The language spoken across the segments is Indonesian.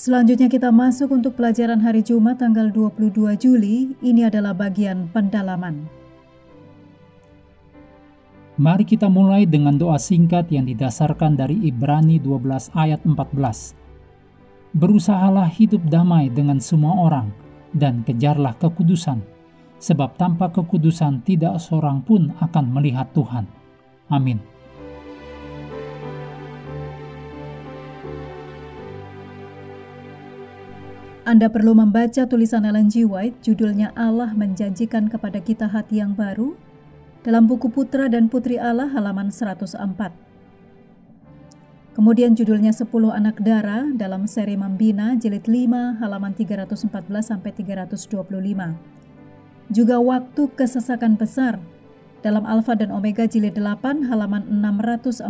Selanjutnya kita masuk untuk pelajaran hari Jumat tanggal 22 Juli. Ini adalah bagian pendalaman. Mari kita mulai dengan doa singkat yang didasarkan dari Ibrani 12 ayat 14. Berusahalah hidup damai dengan semua orang dan kejarlah kekudusan, sebab tanpa kekudusan tidak seorang pun akan melihat Tuhan. Amin. Anda perlu membaca tulisan Ellen G. White, judulnya Allah menjanjikan kepada kita hati yang baru, dalam buku Putra dan Putri Allah halaman 104. Kemudian judulnya 10 anak darah dalam seri Membina jilid 5 halaman 314 sampai 325. Juga waktu kesesakan besar dalam Alfa dan Omega jilid 8 halaman 646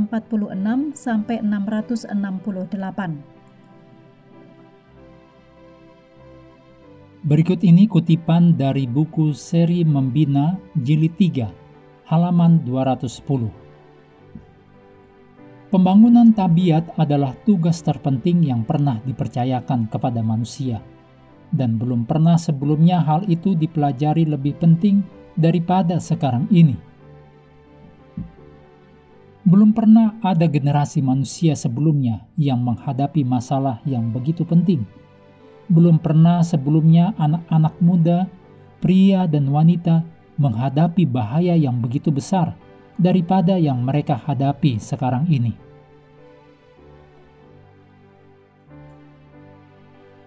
sampai 668. Berikut ini kutipan dari buku seri Membina Jilid 3, halaman 210. Pembangunan tabiat adalah tugas terpenting yang pernah dipercayakan kepada manusia, dan belum pernah sebelumnya hal itu dipelajari lebih penting daripada sekarang ini. Belum pernah ada generasi manusia sebelumnya yang menghadapi masalah yang begitu penting – belum pernah sebelumnya anak-anak muda, pria, dan wanita menghadapi bahaya yang begitu besar daripada yang mereka hadapi sekarang ini.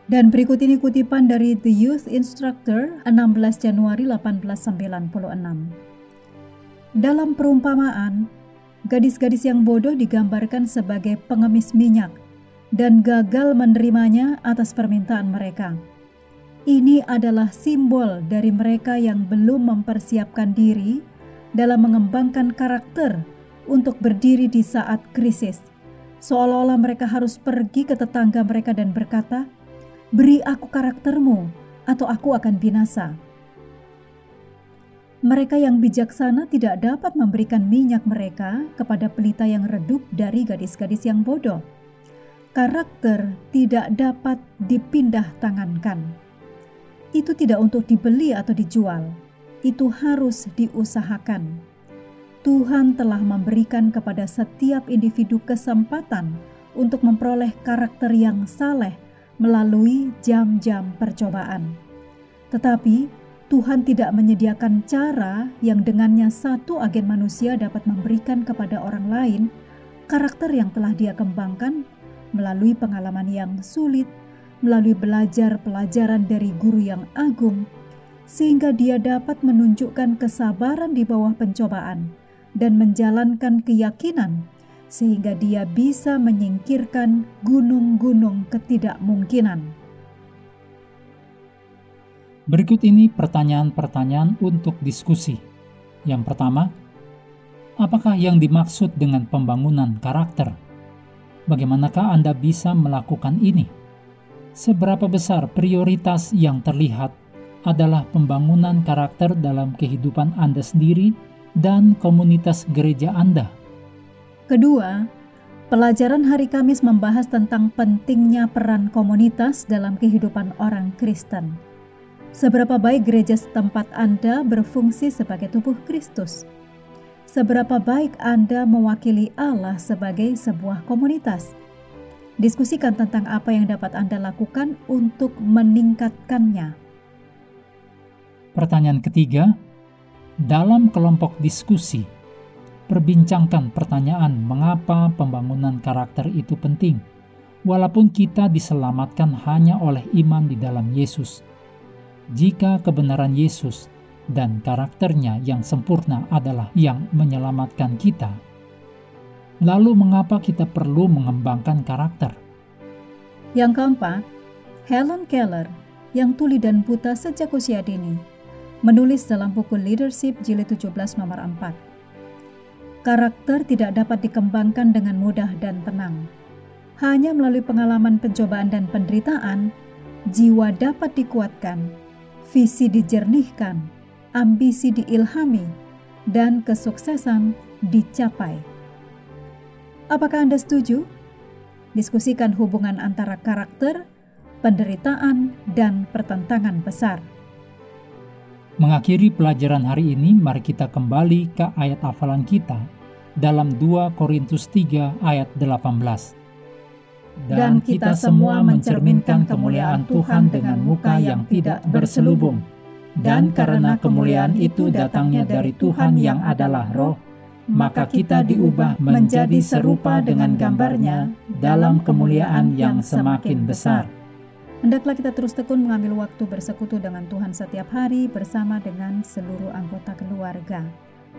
Dan berikut ini kutipan dari The Youth Instructor 16 Januari 1896. Dalam perumpamaan, gadis-gadis yang bodoh digambarkan sebagai pengemis minyak dan gagal menerimanya atas permintaan mereka. Ini adalah simbol dari mereka yang belum mempersiapkan diri dalam mengembangkan karakter untuk berdiri di saat krisis. Seolah-olah mereka harus pergi ke tetangga mereka dan berkata, "Beri aku karaktermu, atau aku akan binasa." Mereka yang bijaksana tidak dapat memberikan minyak mereka kepada pelita yang redup dari gadis-gadis yang bodoh karakter tidak dapat dipindah tangankan. Itu tidak untuk dibeli atau dijual, itu harus diusahakan. Tuhan telah memberikan kepada setiap individu kesempatan untuk memperoleh karakter yang saleh melalui jam-jam percobaan. Tetapi Tuhan tidak menyediakan cara yang dengannya satu agen manusia dapat memberikan kepada orang lain karakter yang telah dia kembangkan melalui pengalaman yang sulit, melalui belajar pelajaran dari guru yang agung, sehingga dia dapat menunjukkan kesabaran di bawah pencobaan dan menjalankan keyakinan, sehingga dia bisa menyingkirkan gunung-gunung ketidakmungkinan. Berikut ini pertanyaan-pertanyaan untuk diskusi. Yang pertama, apakah yang dimaksud dengan pembangunan karakter? Bagaimanakah Anda bisa melakukan ini? Seberapa besar prioritas yang terlihat adalah pembangunan karakter dalam kehidupan Anda sendiri dan komunitas gereja Anda? Kedua, pelajaran hari Kamis membahas tentang pentingnya peran komunitas dalam kehidupan orang Kristen. Seberapa baik gereja setempat Anda berfungsi sebagai tubuh Kristus? Seberapa baik Anda mewakili Allah sebagai sebuah komunitas. Diskusikan tentang apa yang dapat Anda lakukan untuk meningkatkannya. Pertanyaan ketiga, dalam kelompok diskusi, perbincangkan pertanyaan mengapa pembangunan karakter itu penting, walaupun kita diselamatkan hanya oleh iman di dalam Yesus. Jika kebenaran Yesus dan karakternya yang sempurna adalah yang menyelamatkan kita, lalu mengapa kita perlu mengembangkan karakter? Yang keempat, Helen Keller yang tuli dan buta sejak usia dini menulis dalam buku Leadership Jilid 17 nomor 4. Karakter tidak dapat dikembangkan dengan mudah dan tenang. Hanya melalui pengalaman pencobaan dan penderitaan, jiwa dapat dikuatkan, visi dijernihkan, ambisi diilhami, dan kesuksesan dicapai. Apakah Anda setuju? Diskusikan hubungan antara karakter, penderitaan, dan pertentangan besar. Mengakhiri pelajaran hari ini, mari kita kembali ke ayat hafalan kita dalam 2 Korintus 3 ayat 18. Dan kita semua mencerminkan kemuliaan Tuhan dengan muka yang tidak berselubung. Dan karena kemuliaan itu datangnya dari Tuhan yang adalah roh, maka kita diubah menjadi serupa dengan gambarnya dalam kemuliaan yang semakin besar. Hendaklah kita terus tekun mengambil waktu bersekutu dengan Tuhan setiap hari bersama dengan seluruh anggota keluarga.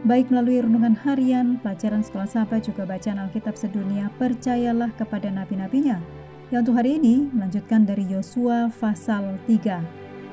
Baik melalui renungan harian, pelajaran sekolah sahabat, juga bacaan Alkitab sedunia, percayalah kepada nabi-nabinya. Yang untuk hari ini melanjutkan dari Yosua pasal 3.